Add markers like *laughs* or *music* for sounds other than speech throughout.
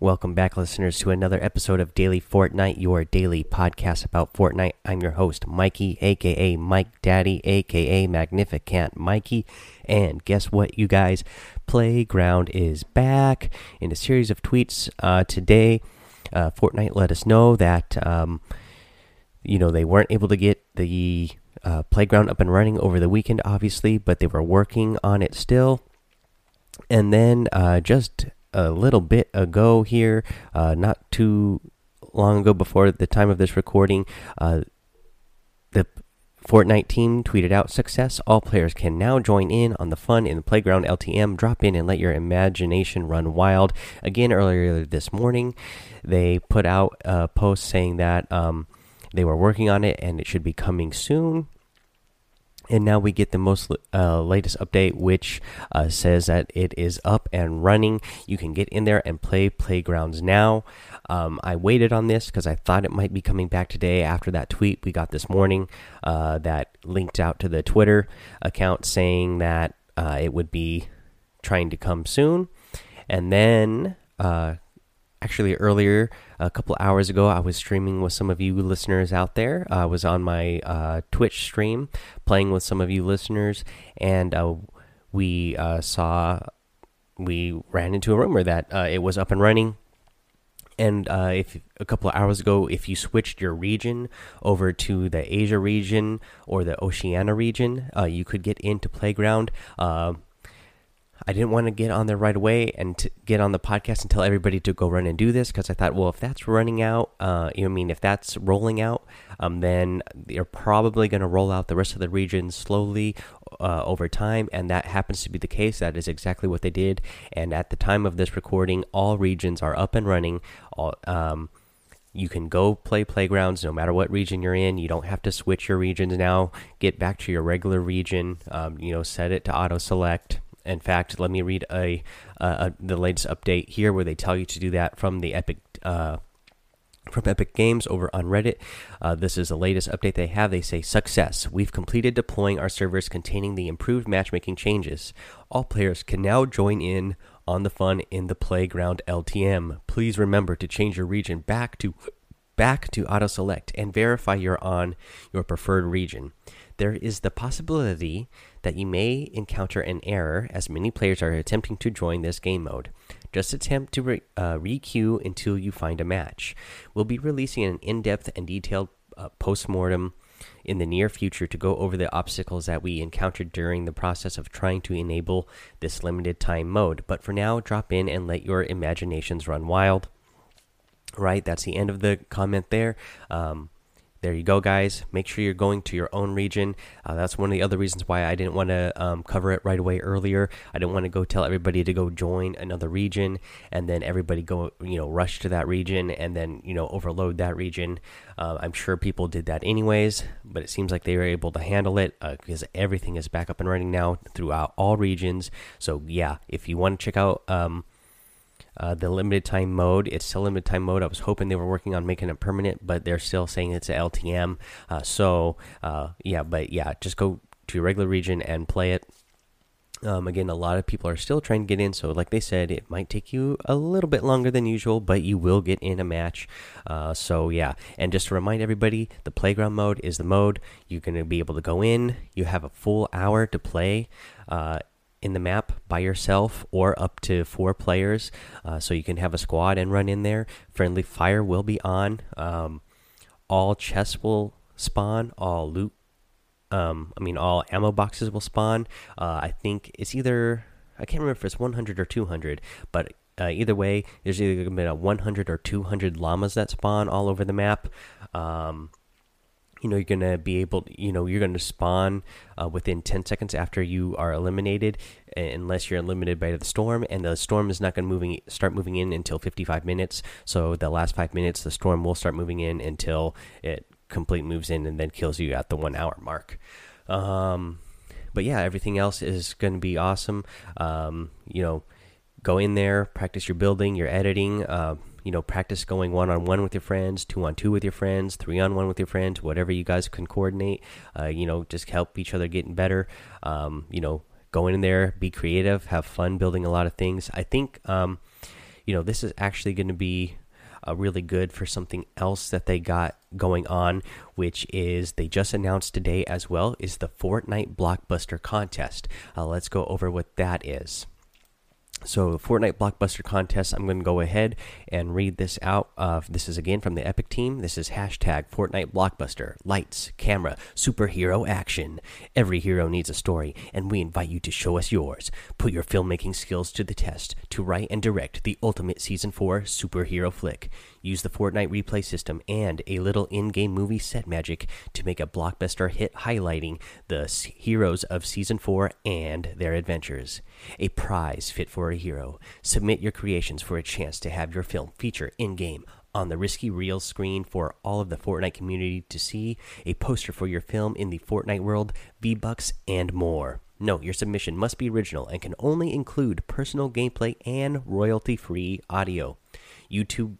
Welcome back, listeners, to another episode of Daily Fortnite, your daily podcast about Fortnite. I'm your host, Mikey, aka Mike Daddy, aka Magnificent Mikey. And guess what, you guys? Playground is back in a series of tweets uh, today. Uh, Fortnite let us know that, um, you know, they weren't able to get the uh, playground up and running over the weekend, obviously, but they were working on it still. And then uh, just a little bit ago here, uh, not too long ago before the time of this recording, uh, the Fortnite team tweeted out success. All players can now join in on the fun in the playground LTM. Drop in and let your imagination run wild. Again, earlier this morning, they put out a post saying that um, they were working on it and it should be coming soon and now we get the most uh, latest update which uh, says that it is up and running. You can get in there and play playgrounds now. Um, i waited on this because i thought it might be coming back today after that tweet we got this morning uh, that linked out to the twitter account saying that uh, it would be trying to come soon. And then uh, actually earlier a couple hours ago i was streaming with some of you listeners out there. I was on my uh, twitch stream playing with some of you listeners and uh, we uh, saw we ran into a rumor that uh, it was up and running. And uh, if a couple of hours ago if you switched your region over to the asia region or the oceania region uh, you could get into playground I didn't want to get on there right away and get on the podcast and tell everybody to go run and do this because I thought, well, if that's running out, uh, you know, I mean, if that's rolling out, um, then they're probably going to roll out the rest of the region slowly uh, over time, and that happens to be the case. That is exactly what they did. And at the time of this recording, all regions are up and running. All um, you can go play playgrounds no matter what region you're in. You don't have to switch your regions now. Get back to your regular region. Um, you know, set it to auto select in fact, let me read a, the latest update here where they tell you to do that from the Epic uh, from Epic Games over on Reddit. Uh, this is the latest update they have. They say success. We've completed deploying our servers containing the improved matchmaking changes. All players can now join in on the fun in the playground LTM. Please remember to change your region back to back to auto select and verify you're on your preferred region there is the possibility that you may encounter an error as many players are attempting to join this game mode. Just attempt to re, uh, queue until you find a match. We'll be releasing an in depth and detailed uh, post mortem in the near future to go over the obstacles that we encountered during the process of trying to enable this limited time mode. But for now, drop in and let your imaginations run wild. Right, that's the end of the comment there. Um, there you go, guys. Make sure you're going to your own region. Uh, that's one of the other reasons why I didn't want to um, cover it right away earlier. I didn't want to go tell everybody to go join another region and then everybody go, you know, rush to that region and then, you know, overload that region. Uh, I'm sure people did that anyways, but it seems like they were able to handle it uh, because everything is back up and running now throughout all regions. So, yeah, if you want to check out. Um, uh, the limited time mode. It's still limited time mode. I was hoping they were working on making it permanent, but they're still saying it's a LTM. Uh, so uh, yeah, but yeah, just go to your regular region and play it. Um, again, a lot of people are still trying to get in, so like they said, it might take you a little bit longer than usual, but you will get in a match. Uh, so yeah, and just to remind everybody, the playground mode is the mode you're going to be able to go in. You have a full hour to play. Uh, in the map by yourself or up to four players, uh, so you can have a squad and run in there. Friendly fire will be on. Um, all chests will spawn. All loot. Um, I mean, all ammo boxes will spawn. Uh, I think it's either I can't remember if it's 100 or 200, but uh, either way, there's either going to be a 100 or 200 llamas that spawn all over the map. Um, you know you're going to be able you know you're going to spawn uh, within 10 seconds after you are eliminated unless you're eliminated by the storm and the storm is not going to moving start moving in until 55 minutes. So the last five minutes the storm will start moving in until it complete moves in and then kills you at the one hour mark. Um, but yeah everything else is going to be awesome. Um, you know go in there practice your building your editing uh, you know practice going one on one with your friends two on two with your friends three on one with your friends whatever you guys can coordinate uh, you know just help each other getting better um, you know go in there be creative have fun building a lot of things i think um, you know, this is actually going to be uh, really good for something else that they got going on, which is they just announced today as well is the Fortnite Blockbuster Contest. Uh, let's go over what that is. So, the Fortnite Blockbuster Contest, I'm going to go ahead and read this out. Uh, this is again from the Epic team. This is hashtag Fortnite Blockbuster. Lights, camera, superhero action. Every hero needs a story, and we invite you to show us yours. Put your filmmaking skills to the test to write and direct the ultimate Season 4 superhero flick. Use the Fortnite replay system and a little in game movie set magic to make a blockbuster hit highlighting the heroes of Season 4 and their adventures. A prize fit for a hero. Submit your creations for a chance to have your film feature in game on the Risky Reels screen for all of the Fortnite community to see, a poster for your film in the Fortnite world, V-Bucks, and more. Note your submission must be original and can only include personal gameplay and royalty free audio. YouTube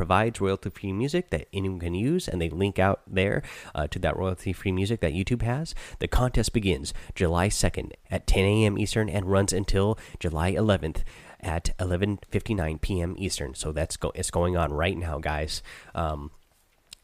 provides royalty free music that anyone can use, and they link out there uh, to that royalty free music that YouTube has. The contest begins July 2nd at 10 a.m. Eastern and runs until July 11th at 11:59 p.m. Eastern. So that's go it's going on right now, guys. Um,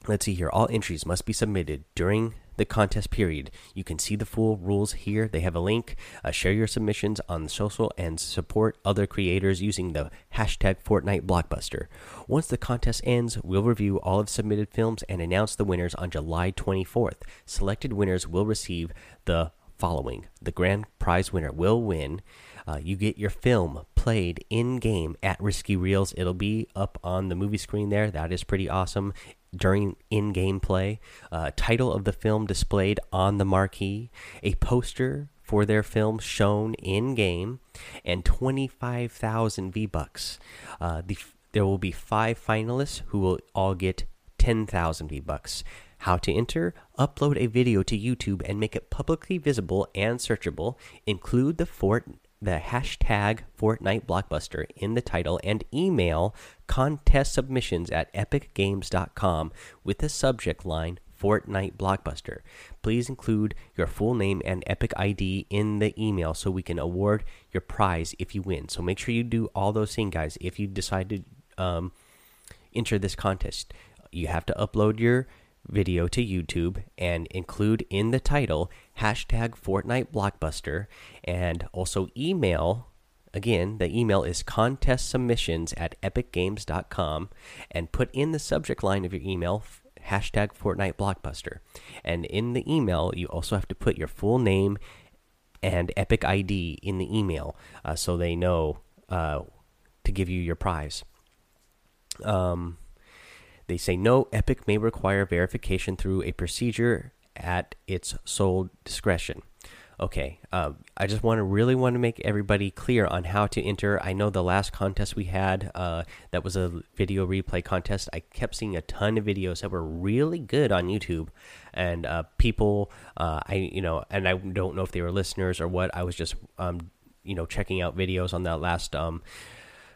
let's see here. All entries must be submitted during the contest period. You can see the full rules here. They have a link. Uh, share your submissions on social and support other creators using the hashtag Fortnite Blockbuster. Once the contest ends, we'll review all of submitted films and announce the winners on July 24th. Selected winners will receive the following the grand prize winner will win. Uh, you get your film played in game at Risky Reels. It'll be up on the movie screen there. That is pretty awesome during in game play, uh, title of the film displayed on the marquee, a poster for their film shown in game, and 25,000 V Bucks. Uh, the, there will be five finalists who will all get 10,000 V Bucks. How to enter? Upload a video to YouTube and make it publicly visible and searchable. Include the Fort the hashtag Fortnite Blockbuster in the title and email contest submissions at epicgames.com with the subject line Fortnite Blockbuster. Please include your full name and Epic ID in the email so we can award your prize if you win. So make sure you do all those things, guys. If you decide to um, enter this contest, you have to upload your video to YouTube and include in the title hashtag Fortnite Blockbuster and also email. Again, the email is contest submissions at epicgames.com and put in the subject line of your email hashtag Fortnite Blockbuster. And in the email, you also have to put your full name and Epic ID in the email uh, so they know uh, to give you your prize. Um, they say no, Epic may require verification through a procedure at its sole discretion. Okay, um, I just want to really want to make everybody clear on how to enter. I know the last contest we had, uh, that was a video replay contest. I kept seeing a ton of videos that were really good on YouTube, and uh, people, uh, I you know, and I don't know if they were listeners or what. I was just, um, you know, checking out videos on that last um,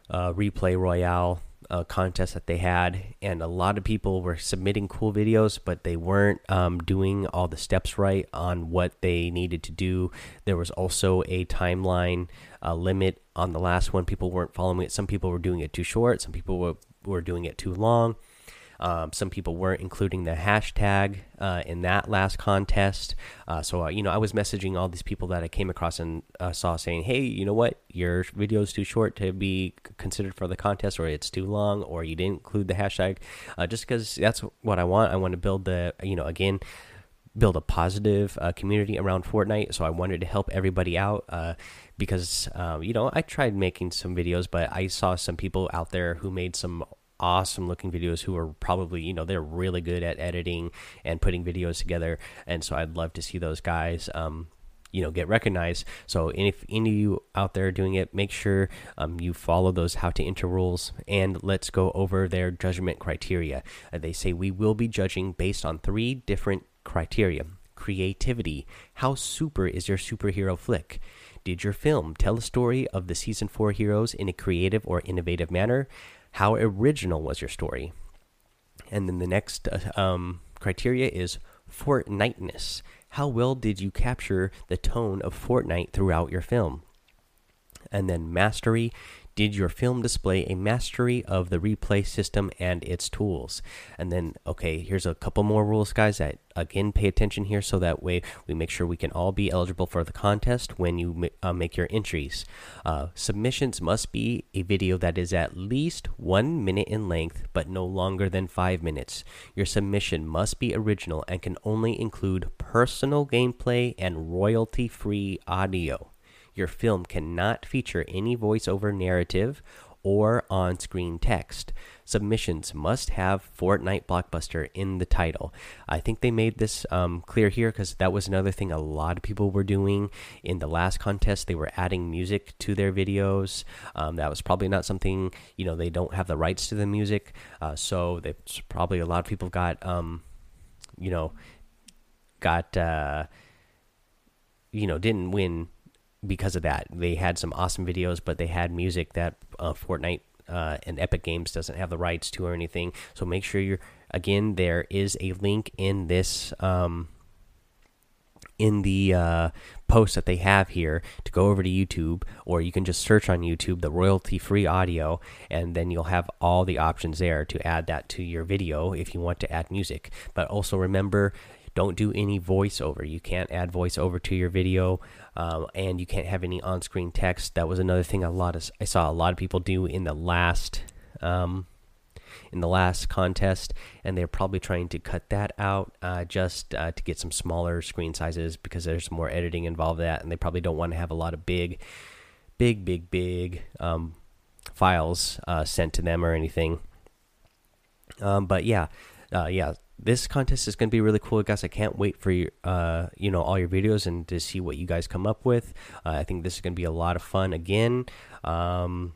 uh, replay royale uh, contest that they had, and a lot of people were submitting cool videos, but they weren't um, doing all the steps right on what they needed to do. There was also a timeline uh, limit on the last one. People weren't following it. Some people were doing it too short. Some people were, were doing it too long. Um, some people weren't including the hashtag uh, in that last contest. Uh, so, uh, you know, I was messaging all these people that I came across and uh, saw saying, hey, you know what? Your video is too short to be considered for the contest, or it's too long, or you didn't include the hashtag. Uh, just because that's what I want. I want to build the, you know, again, build a positive uh, community around Fortnite. So I wanted to help everybody out uh, because, um, you know, I tried making some videos, but I saw some people out there who made some awesome looking videos who are probably you know they're really good at editing and putting videos together. And so i'd love to see those guys um, you know get recognized. So if any of you out there doing it make sure um, you follow those how to enter rules and let's go over their judgment criteria. Uh, they say we will be judging based on three different criteria. Creativity. How super is your superhero flick? Did your film tell a story of the season 4 heroes in a creative or innovative manner how original was your story? And then the next uh, um, criteria is Fortniteness. How well did you capture the tone of Fortnite throughout your film? And then mastery. Did your film display a mastery of the replay system and its tools? And then, okay, here's a couple more rules, guys, that again pay attention here so that way we make sure we can all be eligible for the contest when you uh, make your entries. Uh, submissions must be a video that is at least one minute in length but no longer than five minutes. Your submission must be original and can only include personal gameplay and royalty free audio. Your film cannot feature any voiceover narrative or on screen text. Submissions must have Fortnite Blockbuster in the title. I think they made this um, clear here because that was another thing a lot of people were doing in the last contest. They were adding music to their videos. Um, that was probably not something, you know, they don't have the rights to the music. Uh, so they probably a lot of people got, um, you know, got, uh, you know, didn't win because of that. They had some awesome videos, but they had music that uh, Fortnite uh, and Epic Games doesn't have the rights to or anything. So make sure you're again. There is a link in this um, in the uh, post that they have here to go over to YouTube, or you can just search on YouTube the royalty free audio, and then you'll have all the options there to add that to your video if you want to add music. But also remember don't do any voiceover. You can't add voiceover to your video, um, and you can't have any on-screen text. That was another thing a lot of I saw a lot of people do in the last um, in the last contest, and they're probably trying to cut that out uh, just uh, to get some smaller screen sizes because there's more editing involved in that, and they probably don't want to have a lot of big, big, big, big um, files uh, sent to them or anything. Um, but yeah, uh, yeah this contest is going to be really cool, guys. I can't wait for your, uh, you know, all your videos and to see what you guys come up with. Uh, I think this is going to be a lot of fun again. Um,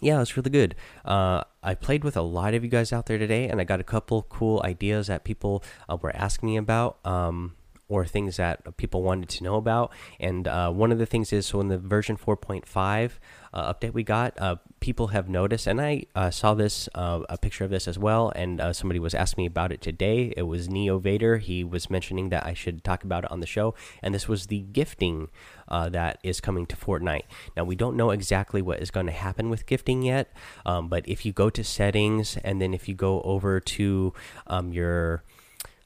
yeah, it's really good. Uh, I played with a lot of you guys out there today, and I got a couple cool ideas that people uh, were asking me about. Um, or things that people wanted to know about. And uh, one of the things is so in the version 4.5 uh, update we got, uh, people have noticed, and I uh, saw this uh, a picture of this as well, and uh, somebody was asking me about it today. It was Neo Vader. He was mentioning that I should talk about it on the show, and this was the gifting that is coming to Fortnite. Now we don't know exactly what is going to happen with gifting yet, um, but if you go to settings and then if you go over to um, your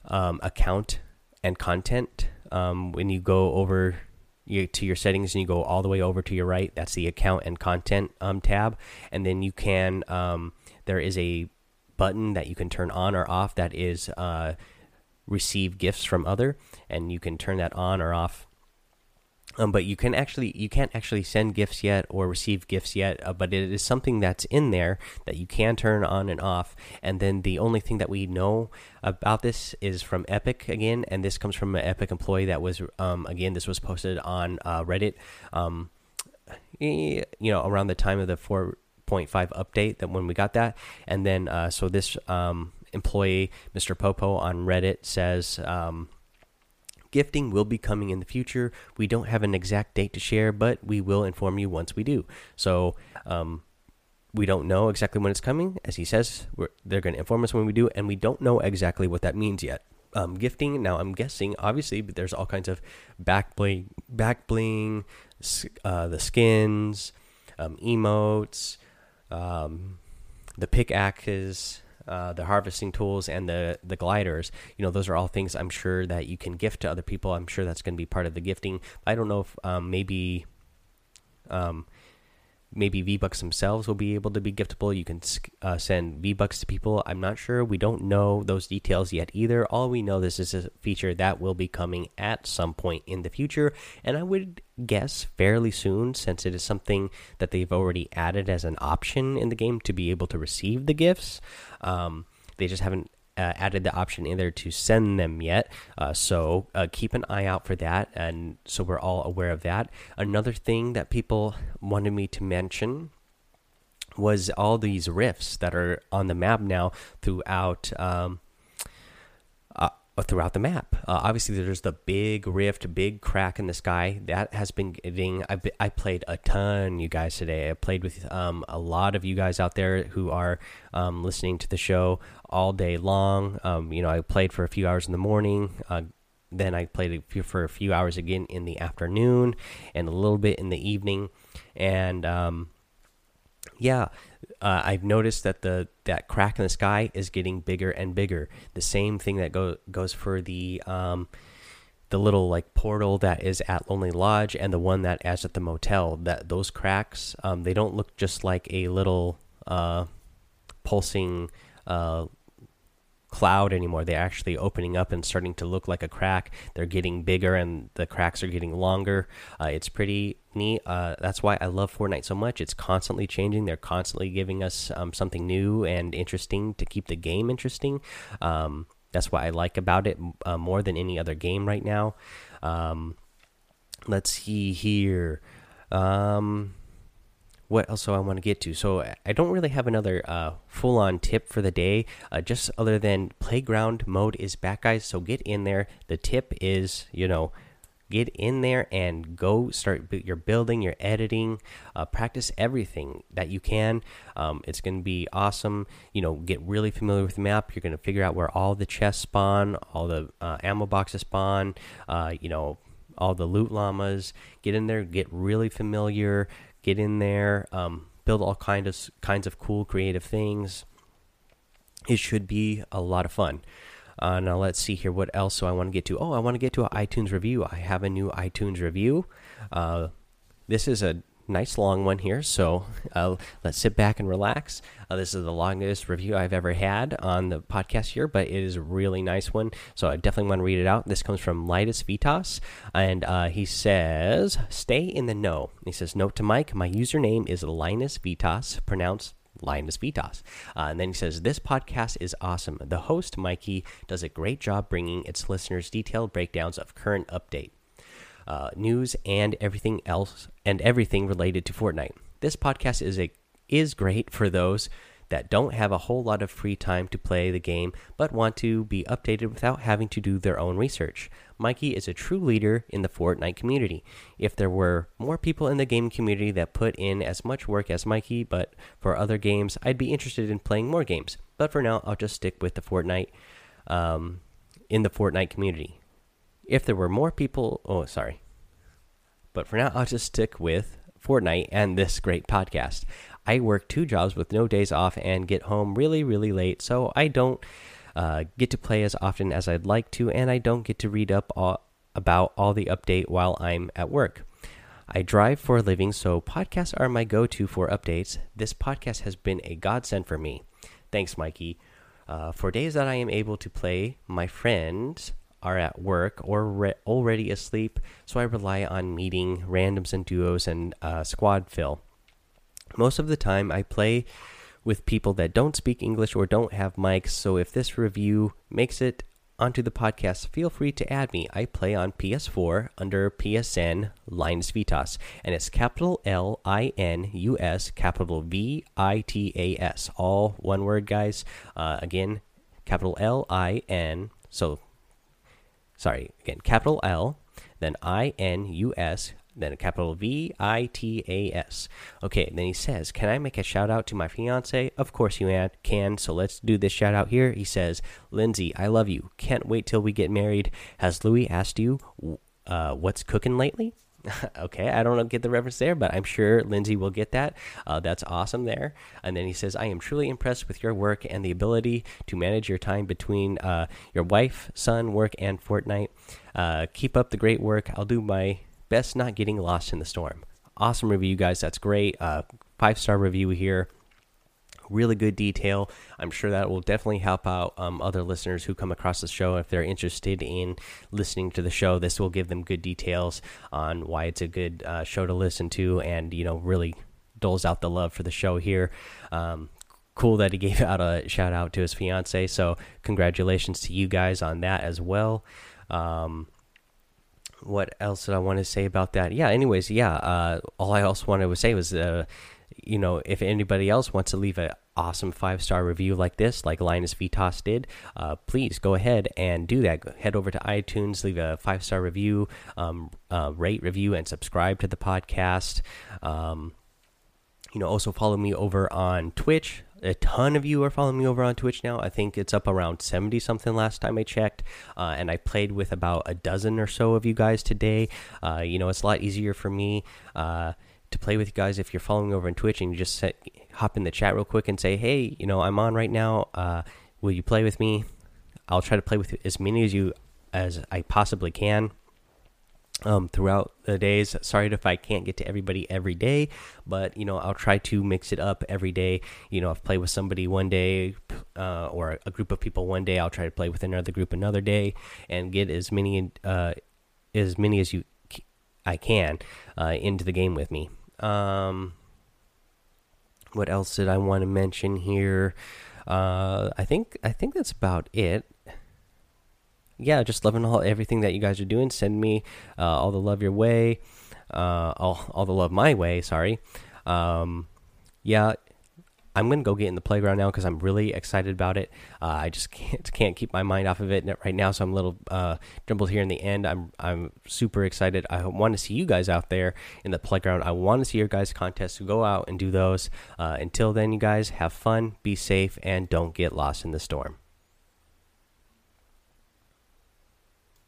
um, account and content. Um, when you go over you, to your settings and you go all the way over to your right, that's the account and content um, tab, and then you can um, there is a button that you can turn on or off that is uh, receive gifts from other, and you can turn that on or off um, but you can actually you can't actually send gifts yet or receive gifts yet uh, but it is something that's in there that you can turn on and off. And then the only thing that we know about this is from epic again and this comes from an epic employee that was um, again this was posted on uh, reddit um, you know around the time of the 4.5 update that when we got that. And then uh, so this um, employee mr popo on reddit says um, Gifting will be coming in the future. We don't have an exact date to share, but we will inform you once we do. So, um, we don't know exactly when it's coming. As he says, they're going to inform us when we do, and we don't know exactly what that means yet. Um, gifting now, I'm guessing, obviously, but there's all kinds of back bling, back bling, uh, the skins, um, emotes, um, the pickaxes, uh, the harvesting tools and the the gliders. You know those are all things i'm sure that you can gift to other people. I'm sure that's going to be part of the gifting. I don't know if um, maybe um, maybe V Bucks themselves will be able to be giftable. You can uh, send V Bucks to people. I'm not sure. We don't know those details yet either. All we know this is a feature that will be coming at some point in the future, and I would guess fairly soon, since it is something that they've already added as an option in the game to be able to receive the gifts. Um, they just haven't uh, added the option in there to send them yet. Uh, so uh, keep an eye out for that, and so we're all aware of that. Another thing that people wanted me to mention was all these rifts that are on the map now throughout. Um, throughout the map. Uh, obviously, there's the big rift, big crack in the sky that has been getting. I, I played a ton, you guys today. I played with um, a lot of you guys out there who are um, listening to the show all day long. Um, you know, I played for a few hours in the morning. Uh, then I played for a few hours again in the afternoon and a little bit in the evening. And um, Yeah, uh, I've noticed that the that crack in the sky is getting bigger and bigger. The same thing that go, goes for the um, the little like portal that is at Lonely Lodge and the one that is at the motel. That those cracks, um, they don't look just like a little uh, pulsing uh, cloud anymore. They're actually opening up and starting to look like a crack. They're getting bigger and the cracks are getting longer. Uh, it's pretty neat. Uh, that's why I love Fortnite so much. It's constantly changing. They're constantly giving us um, something new and interesting to keep the game interesting. Um, that's what I like about it uh, more than any other game right now. Um, let's see here. Um, what else do I want to get to? So I don't really have another uh, full-on tip for the day, uh, just other than playground mode is back, guys. So get in there. The tip is, you know, get in there and go start your building, your editing, uh, practice everything that you can. Um, it's going to be awesome. You know, get really familiar with the map. You're going to figure out where all the chests spawn, all the uh, ammo boxes spawn. Uh, you know, all the loot llamas. Get in there, get really familiar get in there, um, build all kind of kinds of cool creative things. It should be a lot of fun. Uh, now let's see here. What else do I want to get to? Oh, I want to get to an iTunes review. I have a new iTunes review. Uh, this is a nice long one here. So uh, let's sit back and relax. Uh, this is the longest review I've ever had on the podcast here, but it is a really nice one. So I definitely want to read it out. This comes from Linus Vitas, and uh, he says, "Stay in the know." He says, "Note to Mike: My username is Linus Vitas, pronounced." Linus Vitas. Uh, and then he says, This podcast is awesome. The host, Mikey, does a great job bringing its listeners detailed breakdowns of current update uh, news, and everything else and everything related to Fortnite. This podcast is a is great for those that don't have a whole lot of free time to play the game but want to be updated without having to do their own research. Mikey is a true leader in the Fortnite community. If there were more people in the game community that put in as much work as Mikey, but for other games, I'd be interested in playing more games. But for now, I'll just stick with the Fortnite um, in the Fortnite community if there were more people. Oh, sorry. But for now, I'll just stick with Fortnite and this great podcast. I work two jobs with no days off and get home really, really late, so I don't uh, get to play as often as I'd like to, and I don't get to read up all, about all the update while I'm at work. I drive for a living, so podcasts are my go to for updates. This podcast has been a godsend for me. Thanks, Mikey. Uh, for days that I am able to play, my friends are at work or already asleep, so I rely on meeting randoms and duos and uh, squad fill. Most of the time, I play with people that don't speak English or don't have mics, so if this review makes it onto the podcast, feel free to add me. I play on PS4 under PSN Linus Vitas, and it's capital L I N U S, capital V I T A S. All one word, guys. Uh, again, capital L I N. So sorry, again, capital L, then I N U S, then a capital V I T A S. Okay, then he says, Can I make a shout out to my fiance? Of course you can, so let's do this shout out here. He says, Lindsay, I love you. Can't wait till we get married. Has Louis asked you uh, what's cooking lately? *laughs* okay, I don't get the reference there, but I'm sure Lindsay will get that. Uh, that's awesome there. And then he says, I am truly impressed with your work and the ability to manage your time between uh, your wife, son, work, and Fortnite. Uh, keep up the great work. I'll do my best not getting lost in the storm. Awesome review, guys. That's great. Uh, five star review here really good detail. I'm sure that will definitely help out um, other listeners who come across the show if they're interested in listening to the show. This will give them good details on why it's a good uh, show to listen to, and you know, really doles out the love for the show here. Um, cool that he *laughs* gave out a shout out to his fiance. So congratulations to you guys on that as well. Um, what else did I want to say about that? Yeah. Anyways, yeah. Uh, all I also wanted to say was. Uh, you know, if anybody else wants to leave an awesome five star review like this, like Linus Vitas did, uh, please go ahead and do that. Head over to iTunes, leave a five star review, um, uh, rate, review, and subscribe to the podcast. Um, you know, also follow me over on Twitch. A ton of you are following me over on Twitch now. I think it's up around 70 something last time I checked. Uh, and I played with about a dozen or so of you guys today. Uh, you know, it's a lot easier for me uh, to play with you guys. If you're following over on Twitch and you just set, hop in the chat real quick and say, "Hey, you know, I'm on right now. Uh, will you play with me?" I'll try to play with as many as you as I possibly can um, throughout the days. Sorry if I can't get to everybody every day, but you know I'll try to mix it up every day. You know, I've played with somebody one day uh, or a group of people one day. I'll try to play with another group another day and get as many uh, as many as you I can uh, into the game with me. Um, what else did I want to mention here? Uh, I think I think that's about it yeah, just loving all everything that you guys are doing. Send me uh, all the love your way, uh, all all the love my way. Sorry. Um, yeah, I'm gonna go get in the playground now because I'm really excited about it. Uh, I just *laughs* can't can't keep my mind off of it right now, so I'm a little uh, here in the end. I'm I'm super excited. I want to see you guys out there in the playground. I want to see your guys' contests. So go out and do those. Uh, until then, you guys have fun, be safe, and don't get lost in the storm.